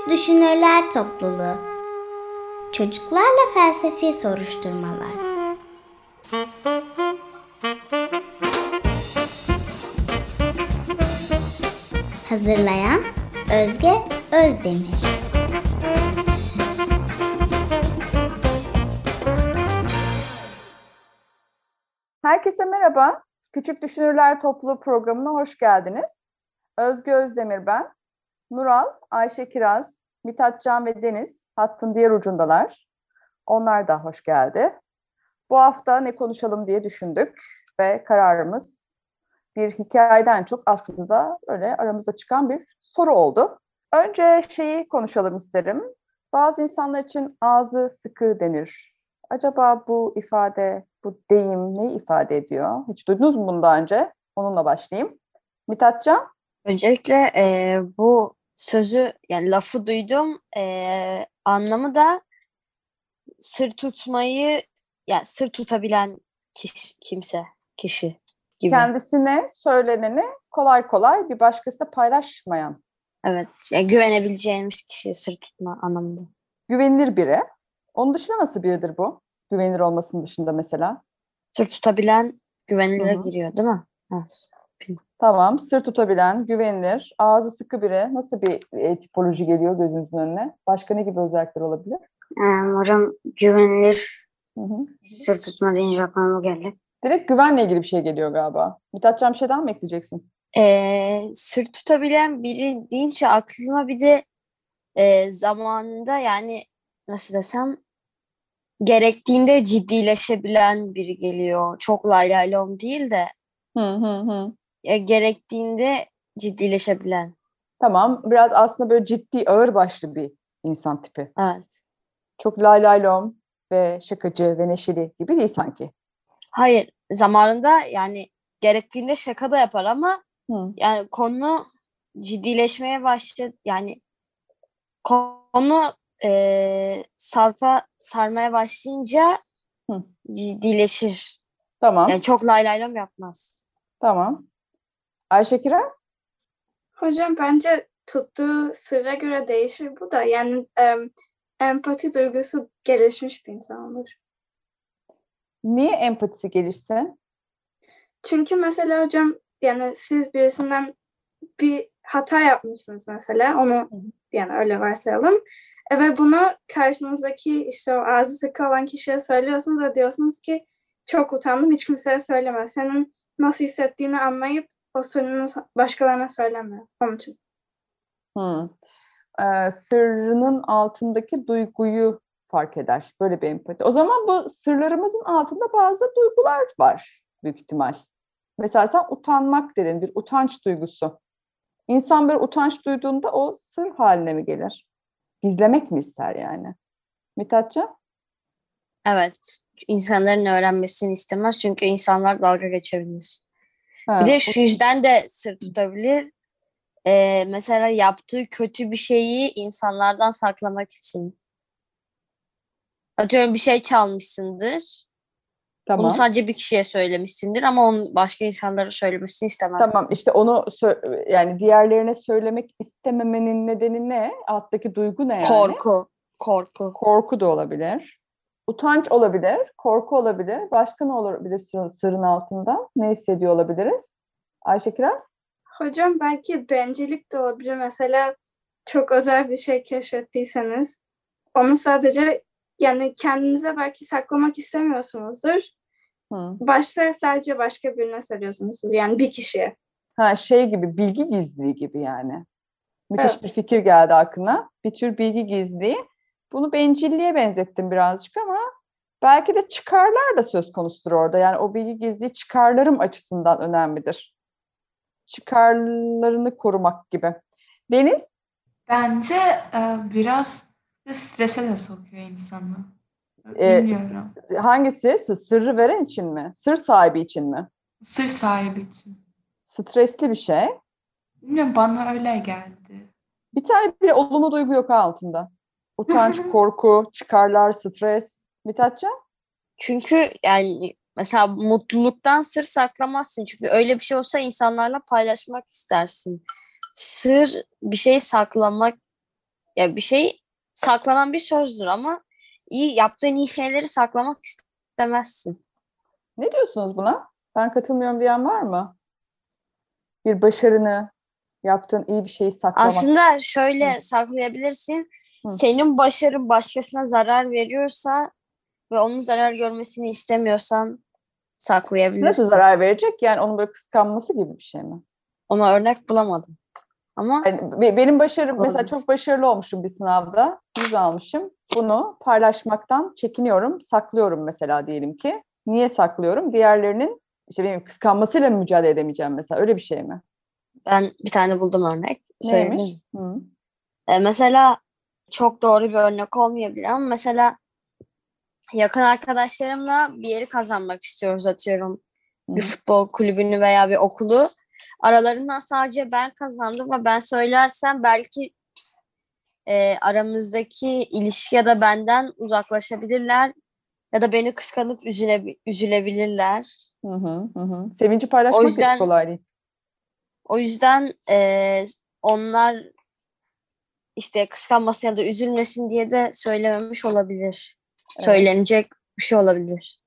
Küçük Düşünürler Topluluğu Çocuklarla Felsefi Soruşturmalar Hazırlayan Özge Özdemir Herkese merhaba. Küçük Düşünürler Topluluğu programına hoş geldiniz. Özge Özdemir ben. Nural, Ayşe Kiraz, Mithat Can ve Deniz hattın diğer ucundalar. Onlar da hoş geldi. Bu hafta ne konuşalım diye düşündük ve kararımız bir hikayeden çok aslında öyle aramızda çıkan bir soru oldu. Önce şeyi konuşalım isterim. Bazı insanlar için ağzı sıkı denir. Acaba bu ifade, bu deyim ne ifade ediyor? Hiç duydunuz mu bunu daha önce? Onunla başlayayım. Mithatcan? Öncelikle e, bu sözü yani lafı duydum. E, anlamı da sır tutmayı yani sır tutabilen kişi, kimse, kişi gibi. Kendisine söyleneni kolay kolay bir başkasına paylaşmayan. Evet. Yani güvenebileceğimiz kişi sır tutma anlamında. Güvenilir biri. Onun dışında nasıl biridir bu? Güvenilir olmasının dışında mesela. Sır tutabilen güvenilire Hı hı. giriyor değil mi? Evet. Tamam. Sır tutabilen, güvenilir, ağzı sıkı biri. Nasıl bir e, tipoloji geliyor gözünüzün önüne? Başka ne gibi özellikler olabilir? Ee, hocam güvenilir Hı hı. sır tutma deyince aklıma bu geldi. Direkt güvenle ilgili bir şey geliyor galiba. Mithatcan bir şey daha mı ekleyeceksin? E, sır tutabilen biri deyince aklıma bir de e, zamanında yani nasıl desem gerektiğinde ciddileşebilen biri geliyor. Çok lay lay lom değil de Hı hı hı. E, gerektiğinde ciddileşebilen. Tamam. Biraz aslında böyle ciddi, ağır başlı bir insan tipi. Evet. Çok lay lay lom ve şakacı ve neşeli gibi değil sanki. Hayır, zamanında yani gerektiğinde şaka da yapar ama Hı. yani konu ciddileşmeye başladı. Yani konu e, sarpa sarmaya başlayınca Hı. ciddileşir. Tamam. Yani çok lay lay lom yapmaz. Tamam. Ayşe Kiraz? Hocam bence tuttuğu sıra göre değişir bu da. Yani em, empati duygusu gelişmiş bir insan olur. Niye empatisi gelişsin? Çünkü mesela hocam yani siz birisinden bir hata yapmışsınız mesela. Onu yani öyle varsayalım. E, ve bunu karşınızdaki işte o ağzı sıkı olan kişiye söylüyorsunuz ve diyorsunuz ki çok utandım hiç kimseye söyleme. Senin nasıl hissettiğini anlayıp o sorununu başkalarına söyleme. Onun için. Hı. Ee, sırrının altındaki duyguyu fark eder. Böyle bir empati. O zaman bu sırlarımızın altında bazı duygular var büyük ihtimal. Mesela sen utanmak dedin, bir utanç duygusu. İnsan böyle utanç duyduğunda o sır haline mi gelir? Gizlemek mi ister yani? Mithatcan? Evet. insanların öğrenmesini istemez çünkü insanlar dalga geçebilir. Ha, Bir de şu yüzden de sır tutabilir. E, mesela yaptığı kötü bir şeyi insanlardan saklamak için. Atıyorum bir şey çalmışsındır. tamam. Bunu sadece bir kişiye söylemişsindir ama onun başka insanlara söylemesini istemezsin. Tamam işte onu yani diğerlerine söylemek istememenin nedeni ne? Alttaki duygu ne yani? Korku. Korku. Korku da olabilir. Utanç olabilir, korku olabilir. Başka ne olabilir sırrın, sırrın altında? Ne hissediyor olabiliriz? Ayşe Kiraz? Hocam belki bencillik de olabilir. Mesela çok özel bir şey keşfettiyseniz onu sadece yani kendinize belki saklamak istemiyorsunuzdur. Hı. Başta sadece başka birine söylüyorsunuzdur. Yani bir kişiye. Ha şey gibi bilgi gizliliği gibi yani. Müthiş Evet. bir fikir geldi aklına. Bir tür bilgi gizliliği. Bunu bencilliğe benzettim birazcık ama belki de çıkarlar da söz konusudur orada. Yani o bilgi gizliliği çıkarlarım açısından önemlidir. Çıkarlarını korumak gibi. Deniz? Bence e, biraz strese de sokuyor insanı. E, Bilmiyorum. Hangisi? Sı- Sırrı veren için mi? Sır sahibi için mi? Sır sahibi için. Stresli bir şey. Bilmiyorum bana öyle geldi. Bir tane bile olumlu duygu yok altında. Utanç, korku, çıkarlar, stres. Mithatcan? Çünkü yani mesela mutluluktan sır saklamazsın. Çünkü öyle bir şey olsa insanlarla paylaşmak istersin. Sır bir şey saklamak ya bir şey saklanan bir sözdür ama iyi yaptığın iyi şeyleri saklamak istemezsin. Ne diyorsunuz buna? Ben katılmıyorum diyen var mı? Bir başarını, yaptığın iyi bir şeyi saklamak. Aslında şöyle saklayabilirsin. Hı. Senin başarın başkasına zarar veriyorsa ve onun zarar görmesini istemiyorsan saklayabilirsin. Nasıl zarar verecek? Yani onun böyle kıskanması gibi bir şey mi? Ona örnek bulamadım. Ama Yani be- benim başarım mesela Olabilir. çok başarılı olmuşum bir sınavda. Yüz almışım. Bunu paylaşmaktan çekiniyorum, saklıyorum mesela diyelim ki. Niye saklıyorum? Diğerlerinin işte benim kıskanmasıyla mı mücadele edemeyeceğim mesela? Öyle bir şey mi? ben bir tane buldum örnek. Söyleyeyim. Neymiş? Hı. E, mesela çok doğru bir örnek olmayabilir ama mesela yakın arkadaşlarımla bir yeri kazanmak istiyoruz atıyorum. Bir futbol kulübünü veya bir okulu. Aralarından sadece ben kazandım ve ben söylersem belki e, aramızdaki ilişki ya da benden uzaklaşabilirler ya da beni kıskanıp üzüle, üzülebilirler. Hı hı, hı. Sevinci paylaşmak O hiç yüzden- kolay değil. O yüzden e, onlar işte kıskanmasın ya da üzülmesin diye de söylememiş olabilir. Evet. Söylenecek bir şey olabilir.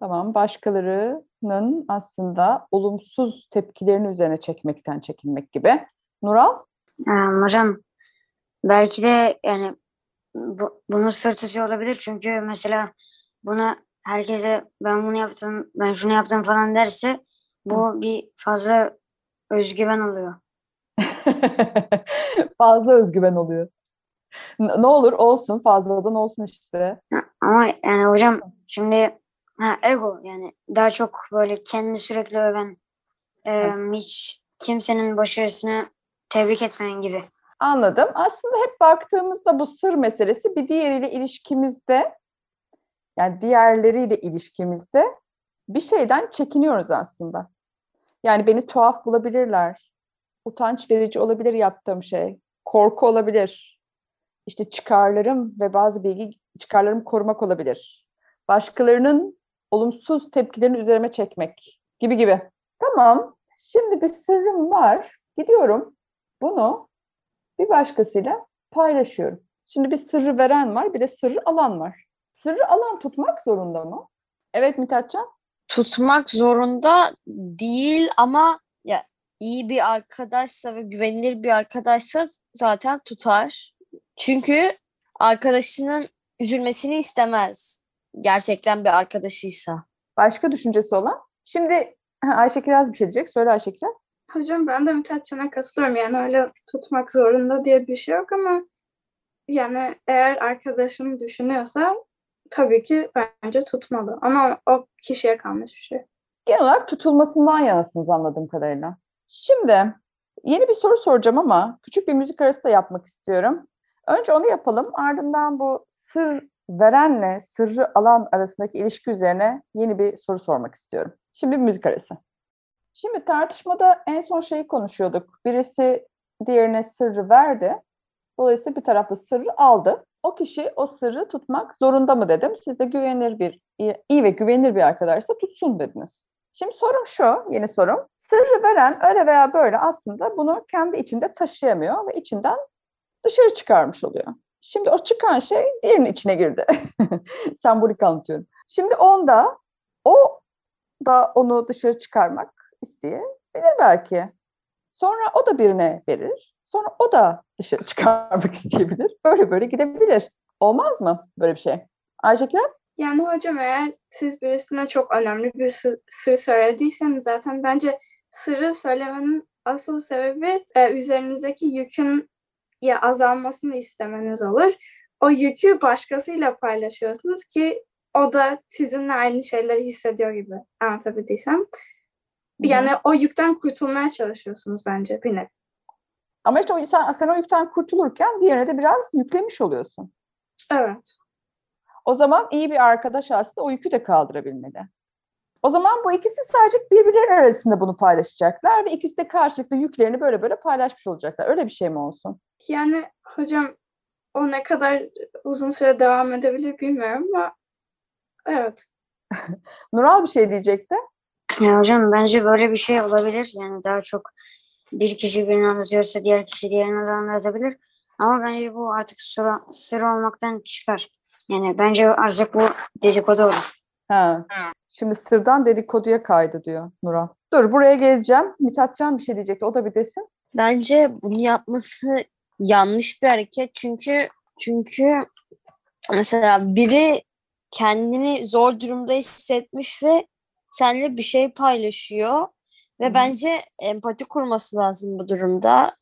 Tamam. Başkalarının aslında olumsuz tepkilerini üzerine çekmekten çekinmek gibi. Nural? Ee, hocam belki de yani bu, bunu sır tutuyor olabilir çünkü mesela bunu herkese ben bunu yaptım, ben şunu yaptım falan derse bu bir fazla özgüven oluyor. Fazla özgüven oluyor. Ne olur olsun fazladan olsun işte. Ama yani hocam şimdi ha, ego yani daha çok böyle kendini sürekli öven e, hiç kimsenin başarısını tebrik etmeyen gibi. Anladım. Aslında hep baktığımızda bu sır meselesi bir diğeriyle ilişkimizde yani diğerleriyle ilişkimizde bir şeyden çekiniyoruz aslında. Yani beni tuhaf bulabilirler. Utanç verici olabilir yaptığım şey. Korku olabilir. İşte çıkarlarım ve bazı bilgi çıkarlarımı korumak olabilir. Başkalarının olumsuz tepkilerini üzerime çekmek gibi gibi. Tamam. Şimdi bir sırrım var. Gidiyorum. Bunu bir başkasıyla paylaşıyorum. Şimdi bir sırrı veren var, bir de sırrı alan var. Sırrı alan tutmak zorunda mı? Evet Mithatcan. Tutmak zorunda değil ama ya iyi bir arkadaşsa ve güvenilir bir arkadaşsa zaten tutar. Çünkü arkadaşının üzülmesini istemez. Gerçekten bir arkadaşıysa. Başka düşüncesi olan. Şimdi Ayşe Kiraz bir şey diyecek. Söyle Ayşe Kiraz. Hocam ben de Mithatcan'a katılıyorum. Yani öyle tutmak zorunda diye bir şey yok ama yani eğer arkadaşım düşünüyorsa tabii ki bence tutmalı. Ama o kişiye kalmış bir şey. Genel olarak tutulmasından yanasınız anladığım kadarıyla. Şimdi yeni bir soru soracağım ama küçük bir müzik arası da yapmak istiyorum. Önce onu yapalım. Ardından bu sır verenle sırrı alan arasındaki ilişki üzerine yeni bir soru sormak istiyorum. Şimdi bir müzik arası. Şimdi tartışmada en son şeyi konuşuyorduk. Birisi diğerine sırrı verdi. Dolayısıyla bir tarafta sırrı aldı. O kişi o sırrı tutmak zorunda mı dedim. Siz de güvenilir bir, iyi, ve güvenilir bir arkadaşsa tutsun dediniz. Şimdi sorum şu, yeni sorum. Sırrı veren öyle veya böyle aslında bunu kendi içinde taşıyamıyor ve içinden dışarı çıkarmış oluyor. Şimdi o çıkan şey diğerinin içine girdi. Sembolik anlatıyorum. Şimdi onda o da onu dışarı çıkarmak isteyebilir belki. Sonra o da birine verir. Sonra o da dışarı çıkarmak isteyebilir. Böyle böyle gidebilir. Olmaz mı böyle bir şey? Ayşe Kiraz? Yani hocam eğer siz birisine çok önemli bir sır, sır söylediyseniz zaten bence sırrı söylemenin asıl sebebi e, üzerinizdeki yükün ya azalmasını istemeniz olur. O yükü başkasıyla paylaşıyorsunuz ki o da sizinle aynı şeyleri hissediyor gibi anlatabildiysem. Yani o yükten kurtulmaya çalışıyorsunuz bence bir nevi. Ama işte o, sen, sen o yükten kurtulurken diğerine de biraz yüklemiş oluyorsun. Evet. O zaman iyi bir arkadaş aslında o yükü de kaldırabilmeli. O zaman bu ikisi sadece birbirleri arasında bunu paylaşacaklar ve ikisi de karşılıklı yüklerini böyle böyle paylaşmış olacaklar. Öyle bir şey mi olsun? Yani hocam o ne kadar uzun süre devam edebilir bilmiyorum ama evet. Nural bir şey diyecekti. Ya hocam bence böyle bir şey olabilir. Yani daha çok bir kişi birini anlatıyorsa diğer kişi diğerini de anlatabilir. Ama bence bu artık sır, sır olmaktan çıkar. Yani bence artık bu dedikodu olur. Ha. Şimdi sırdan dedikoduya kaydı diyor Nural. Dur buraya geleceğim. Mithatcan bir şey diyecekti. O da bir desin. Bence bunu yapması yanlış bir hareket çünkü çünkü mesela biri kendini zor durumda hissetmiş ve seninle bir şey paylaşıyor ve hı. bence empati kurması lazım bu durumda.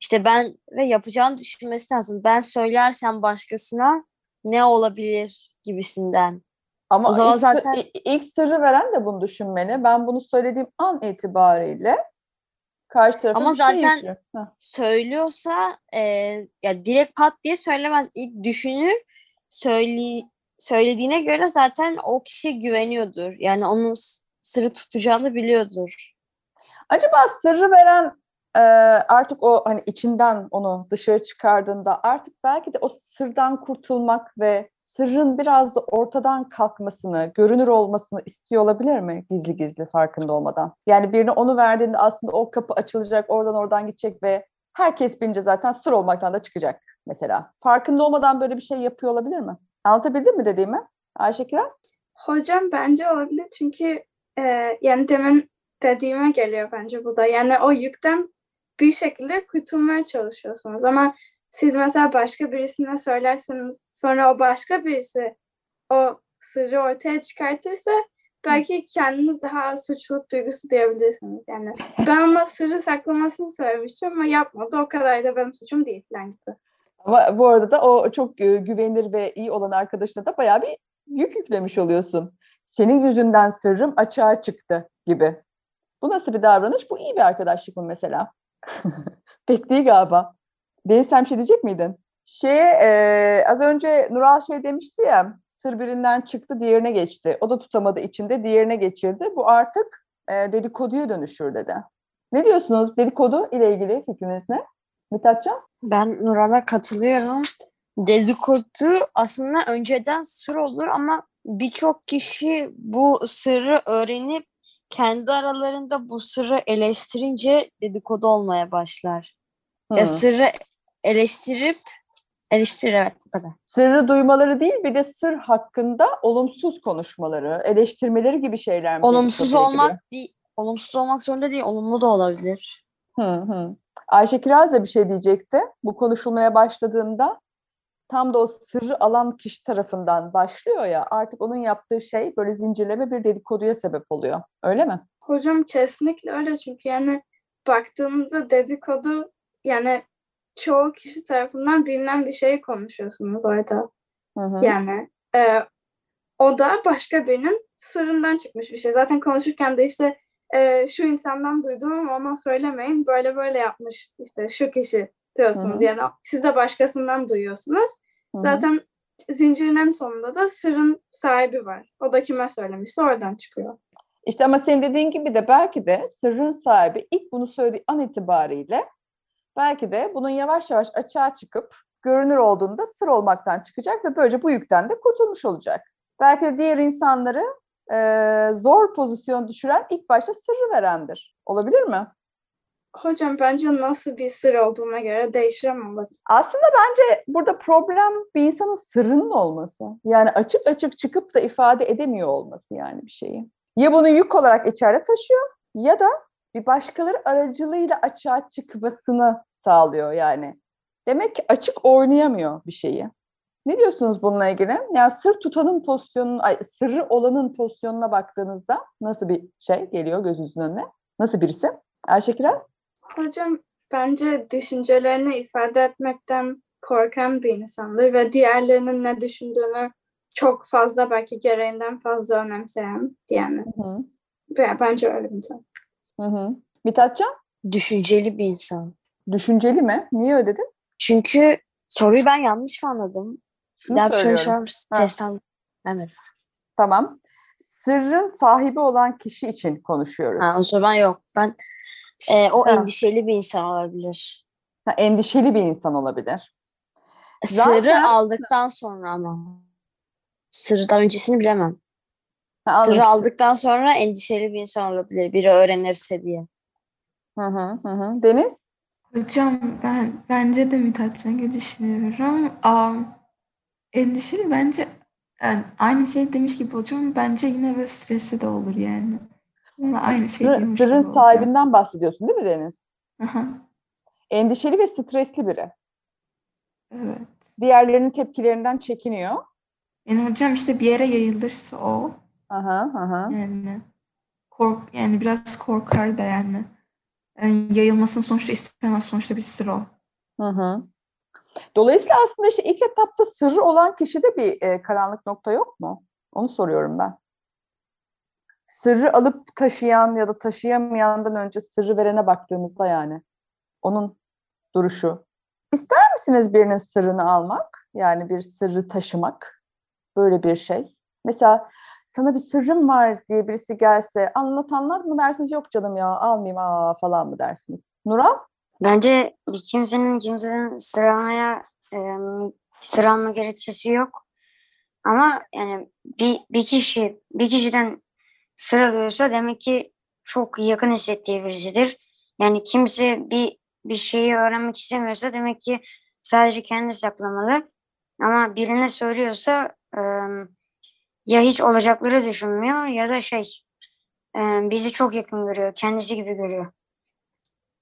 İşte ben ve yapacağını düşünmesi lazım. Ben söylersem başkasına ne olabilir gibisinden. Ama O zaman ilk, zaten- ilk sırrı veren de bunu düşünmeli. Ben bunu söylediğim an itibariyle karşı tarafa Ama şey zaten- söylüyorsa e, ya direkt pat diye söylemez. İlk düşünür söyle, söylediğine göre zaten o kişiye güveniyordur. Yani onun sırrı tutacağını biliyordur. Acaba sırrı veren e, artık o hani içinden onu dışarı çıkardığında artık belki de o sırdan kurtulmak ve sırrın biraz da ortadan kalkmasını, görünür olmasını istiyor olabilir mi gizli gizli farkında olmadan? Yani birine onu verdiğinde aslında o kapı açılacak, oradan oradan gidecek ve herkes bilince zaten sır olmaktan da çıkacak mesela. Farkında olmadan böyle bir şey yapıyor olabilir mi? Anlatabildim mi dediğimi? Ayşe Kiraz? Hocam bence olabilir çünkü e, yani demin dediğime geliyor bence bu da. Yani o yükten bir şekilde kurtulmaya çalışıyorsunuz ama siz mesela başka birisine söylerseniz sonra o başka birisi o sırrı ortaya çıkartırsa belki kendiniz daha az suçluluk duygusu duyabilirsiniz. Yani ben ona sırrı saklamasını söylemiştim ama yapmadı. O kadar da benim suçum değil falan gibi. Ama bu arada da o çok e, güvenilir ve iyi olan arkadaşına da bayağı bir yük yüklemiş oluyorsun. Senin yüzünden sırrım açığa çıktı gibi. Bu nasıl bir davranış? Bu iyi bir arkadaşlık mı mesela? Pek değil galiba. Deniz sen bir şey diyecek miydin? Şey, e, az önce Nural şey demişti ya, sır birinden çıktı diğerine geçti. O da tutamadı içinde, diğerine geçirdi. Bu artık e, dedikoduya dönüşür dedi. Ne diyorsunuz dedikodu ile ilgili fikriniz ne? Mithatcan? Ben Nurhan'a katılıyorum. Dedikodu aslında önceden sır olur ama birçok kişi bu sırrı öğrenip kendi aralarında bu sırrı eleştirince dedikodu olmaya başlar. Ya Hı. sırrı eleştirip eleştir evet bu kadar. Sırrı duymaları değil bir de sır hakkında olumsuz konuşmaları, eleştirmeleri gibi şeyler mi? Olumsuz olmak değil, olumsuz olmak zorunda değil, olumlu da olabilir. Hı hı. Ayşe Kiraz da bir şey diyecekti. Bu konuşulmaya başladığında tam da o sırrı alan kişi tarafından başlıyor ya artık onun yaptığı şey böyle zincirleme bir dedikoduya sebep oluyor. Öyle mi? Hocam kesinlikle öyle çünkü yani baktığınızda dedikodu yani çoğu kişi tarafından bilinen bir şey konuşuyorsunuz orada. Hı hı. Yani e, o da başka birinin sırrından çıkmış bir şey. Zaten konuşurken de işte e, şu insandan duydum ama ona söylemeyin böyle böyle yapmış işte şu kişi diyorsunuz. Hı hı. Yani siz de başkasından duyuyorsunuz. Hı hı. Zaten zincirin en sonunda da sırrın sahibi var. O da kime söylemişse oradan çıkıyor. İşte ama senin dediğin gibi de belki de sırrın sahibi ilk bunu söylediği an itibariyle belki de bunun yavaş yavaş açığa çıkıp görünür olduğunda sır olmaktan çıkacak ve böylece bu yükten de kurtulmuş olacak. Belki de diğer insanları eee, zor pozisyon düşüren ilk başta sırrı verendir. Olabilir mi? Hocam bence nasıl bir sır olduğuna göre değişir ama. Aslında bence burada problem bir insanın sırrının olması. Yani açık açık çıkıp da ifade edemiyor olması yani bir şeyi. Ya bunu yük olarak içeride taşıyor ya da bir başkaları aracılığıyla açığa çıkmasını sağlıyor yani. Demek ki açık oynayamıyor bir şeyi. Ne diyorsunuz bununla ilgili? Yani sır tutanın pozisyonun, ay, sırrı olanın pozisyonuna baktığınızda nasıl bir şey geliyor gözünüzün önüne? Nasıl birisi? Ayşe Kiraz? Hocam bence düşüncelerini ifade etmekten korkan bir insandır ve diğerlerinin ne düşündüğünü çok fazla belki gereğinden fazla önemseyen yani. Hı hı. Bence öyle bir insan. Hı hı. Mithatcan? Düşünceli bir insan. Düşünceli mi? Niye öyle dedin? Çünkü soruyu ben yanlış mı anladım? Şunu Daha bir soru sorar mısın? Ha. Testten. Evet. Tamam. Sırrın sahibi olan kişi için konuşuyoruz. Ha, o zaman yok. Ben e, o Ha. endişeli bir insan olabilir. Ha, endişeli bir insan olabilir. Zaten- Sırrı aldıktan sonra ama. Sırrıdan öncesini bilemem. Sırrı aldıktan sonra endişeli bir insan olabilir. Biri öğrenirse diye. Hı hı, hı hı. Deniz? Hocam ben bence de Mithatcan gibi düşünüyorum. Am, endişeli bence yani aynı şey demiş gibi ama bence yine böyle stresli de olur yani. Aynı şey Sır- diyormuş sırrın gibi olacağım. sahibinden bahsediyorsun değil mi Deniz? Aha, Endişeli ve stresli biri. evet. Diğerlerinin tepkilerinden çekiniyor. Yani hocam işte bir yere yayılırsa o Aha, aha. yani kork yani biraz korkar da yani. Yani yayılmasını sonuçta istemez. Sonuçta bir sır o. Hı hı. Dolayısıyla aslında işte ilk etapta sırrı olan kişide bir e, karanlık nokta yok mu? Onu soruyorum ben. Sırrı alıp taşıyan ya da taşıyamayandan önce sırrı verene baktığımızda yani onun duruşu. İster misiniz birinin sırrını almak? Yani bir sırrı taşımak. Böyle bir şey. Mesela sana bir sırrım var diye birisi gelse anlat anlat mı dersiniz? Yok canım ya almayayım aa falan mı dersiniz? Nural? Bence kimsenin kimseden sıramaya e, sıra alma gerekçesi yok. Ama yani bir, bir kişi bir kişiden sıra alıyorsa demek ki çok yakın hissettiği birisidir. Yani kimse bir bir şeyi öğrenmek istemiyorsa demek ki sadece kendi saklamalı. Ama birine söylüyorsa e, ya hiç olacakları düşünmüyor ya da şey e, bizi çok yakın görüyor, kendisi gibi görüyor.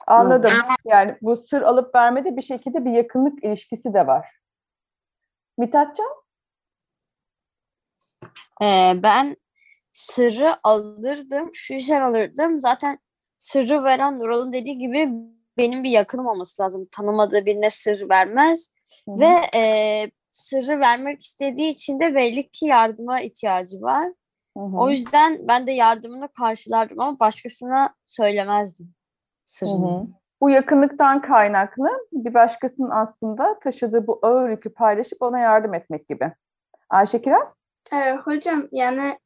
Anladım. Yani bu sır alıp vermede bir şekilde bir yakınlık ilişkisi de var. Mithatcan? Ee, ben sırrı alırdım. Şu yüzden alırdım. Zaten sırrı veren Nural'ın dediği gibi benim bir yakınım olması lazım. Tanımadığı birine sır vermez. Hı hı. Ve e, sırrı vermek istediği için de belli ki yardıma ihtiyacı var. Hı hı. O yüzden ben de yardımını karşılardım ama başkasına söylemezdim Hı sırrını. hı. Bu yakınlıktan kaynaklı bir başkasının aslında taşıdığı bu ağır yükü paylaşıp ona yardım etmek gibi. Ayşe Kiraz? Ee, hocam yani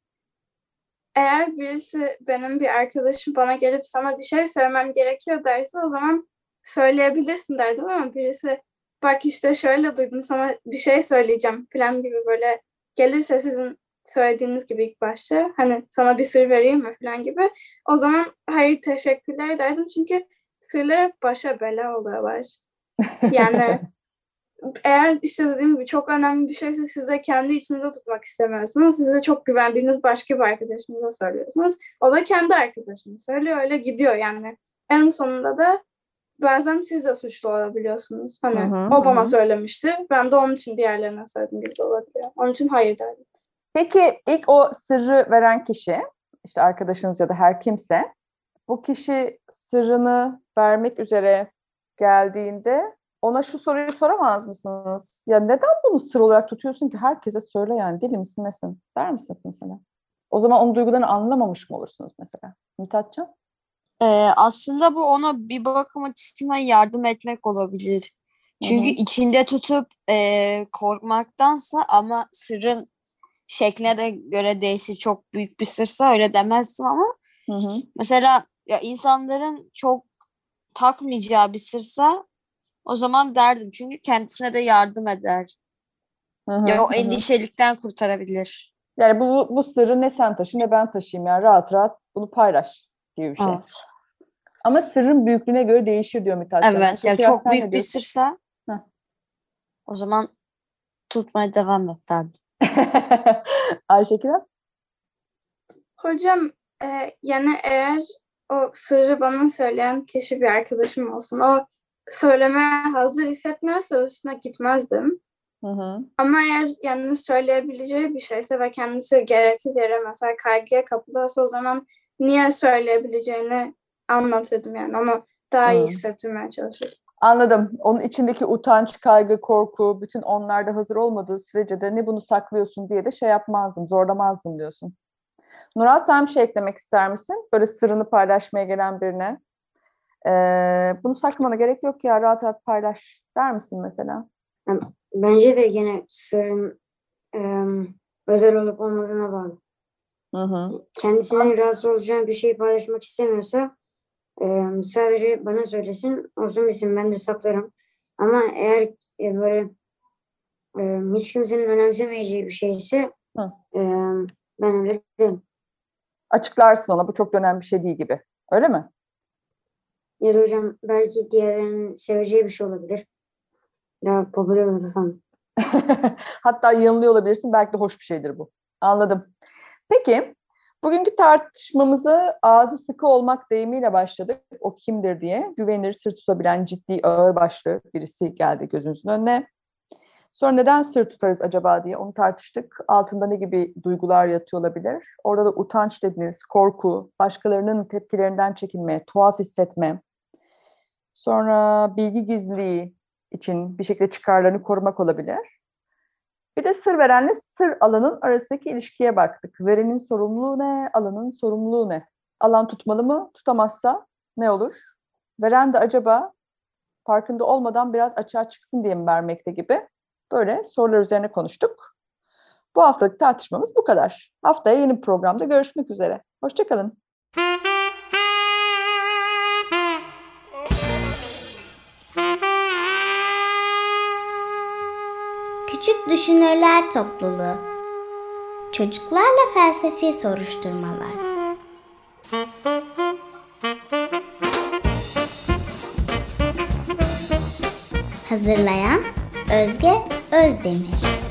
eğer birisi benim bir arkadaşım bana gelip sana bir şey söylemem gerekiyor derse o zaman söyleyebilirsin derdim ama birisi bak işte şöyle duydum sana bir şey söyleyeceğim falan gibi böyle gelirse sizin söylediğiniz gibi ilk başta hani sana bir sır vereyim mi falan gibi o zaman hayır teşekkürler derdim çünkü sırlar hep başa bela oluyorlar. Yani eğer işte dediğim gibi çok önemli bir şeyse size kendi içinizde tutmak istemiyorsunuz. Size çok güvendiğiniz başka bir arkadaşınıza söylüyorsunuz. O da kendi arkadaşına söylüyor. Öyle gidiyor yani. En sonunda da bazen siz de suçlu olabiliyorsunuz. Hani Hı hı, o bana hı. söylemişti. Ben de onun için diğerlerine söyledim gibi de olabiliyor. Onun için hayır derdim. Peki ilk o sırrı veren kişi, işte arkadaşınız ya da her kimse, bu kişi sırrını vermek üzere geldiğinde ona şu soruyu soramaz mısınız? Ya neden bunu sır olarak tutuyorsun ki herkese söyle yani deli misin nesin der misiniz mesela? O zaman onun duygularını anlamamış mı olursunuz mesela? Mithatcan? Ee, aslında bu ona bir bakım açısından yardım etmek olabilir. Çünkü hı. içinde tutup e, korkmaktansa ama sırrın şekline de göre değişir. Çok büyük bir sırsa öyle demezdim ama Hı hı. mesela ya insanların çok takmayacağı bir sırsa o zaman derdim. Çünkü kendisine de yardım eder. Hı hı, Ya o endişelikten kurtarabilir. Yani bu, bu sırrı ne sen taşı ne ben taşıyayım yani rahat rahat bunu paylaş gibi bir şey. Evet. Ama sırrın büyüklüğüne göre değişir diyor Mithatcan. Evet. Ya çok ne büyük bir diyorsun? sırsa Heh. o zaman tutmaya devam et derdim. Ayşe Kiraz? Hocam e, yani eğer o sırrı bana söyleyen kişi bir arkadaşım olsun. O söylemeye hazır hissetmiyorsa üstüne gitmezdim. Hı hı. Ama eğer yani söyleyebileceği bir şeyse ve kendisi gereksiz yere mesela kaygıya kapılıyorsa o zaman niye söyleyebileceğini anlatırdım yani. Onu daha iyi Hmm. hissettirmeye çalışırdım. Anladım. Onun içindeki utanç, kaygı, korku, bütün onlarda hazır olmadığı sürece de ne bunu saklıyorsun diye de şey yapmazdım, zorlamazdım diyorsun. Nural sen bir şey eklemek ister misin? Böyle sırrını paylaşmaya gelen birine. Ee, bunu saklamana gerek yok ya, rahat rahat paylaş der misin mesela? Bence de gene sırrın özel olup olmadığına bağlı. Hı hı. Kendisinin rahatsız olacağı bir şeyi paylaşmak istemiyorsa em, sadece bana söylesin, olsun bilsin ben de saklarım. Ama eğer e, böyle em, hiç kimsenin önemsemeyeceği bir şeyse Hı. em, ben öyle değilim. Açıklarsın ona, bu çok önemli bir şey değil gibi. Öyle mi? Ya da hocam belki diğerlerinin seveceği bir şey olabilir. Daha popüler olur falan. Hatta yanılıyor olabilirsin. Belki de hoş bir şeydir bu. Anladım. Peki, bugünkü tartışmamızı ağzı sıkı olmak deyimiyle başladık. O kimdir diye. Güvenilir, sır tutabilen, ciddi, ağırbaşlı birisi geldi gözünüzün önüne. Sonra neden sır tutarız acaba diye onu tartıştık. Altında ne gibi duygular yatıyor olabilir? Orada da utanç dediniz, korku, başkalarının tepkilerinden çekinme, tuhaf hissetme. Sonra bilgi gizliliği için bir şekilde çıkarlarını korumak olabilir. Bir de sır verenle sır alanın arasındaki ilişkiye baktık. Verenin sorumluluğu ne, alanın sorumluluğu ne? Alan tutmalı mı? Tutamazsa ne olur? Veren de acaba farkında olmadan biraz açığa çıksın diye mi vermekte gibi böyle sorular üzerine konuştuk. Bu haftalık tartışmamız bu kadar. Haftaya yeni programda görüşmek üzere. Hoşçakalın. Küçük Düşünürler Topluluğu. Çocuklarla Felsefi Soruşturmalar. Hazırlayan Özge Özdemir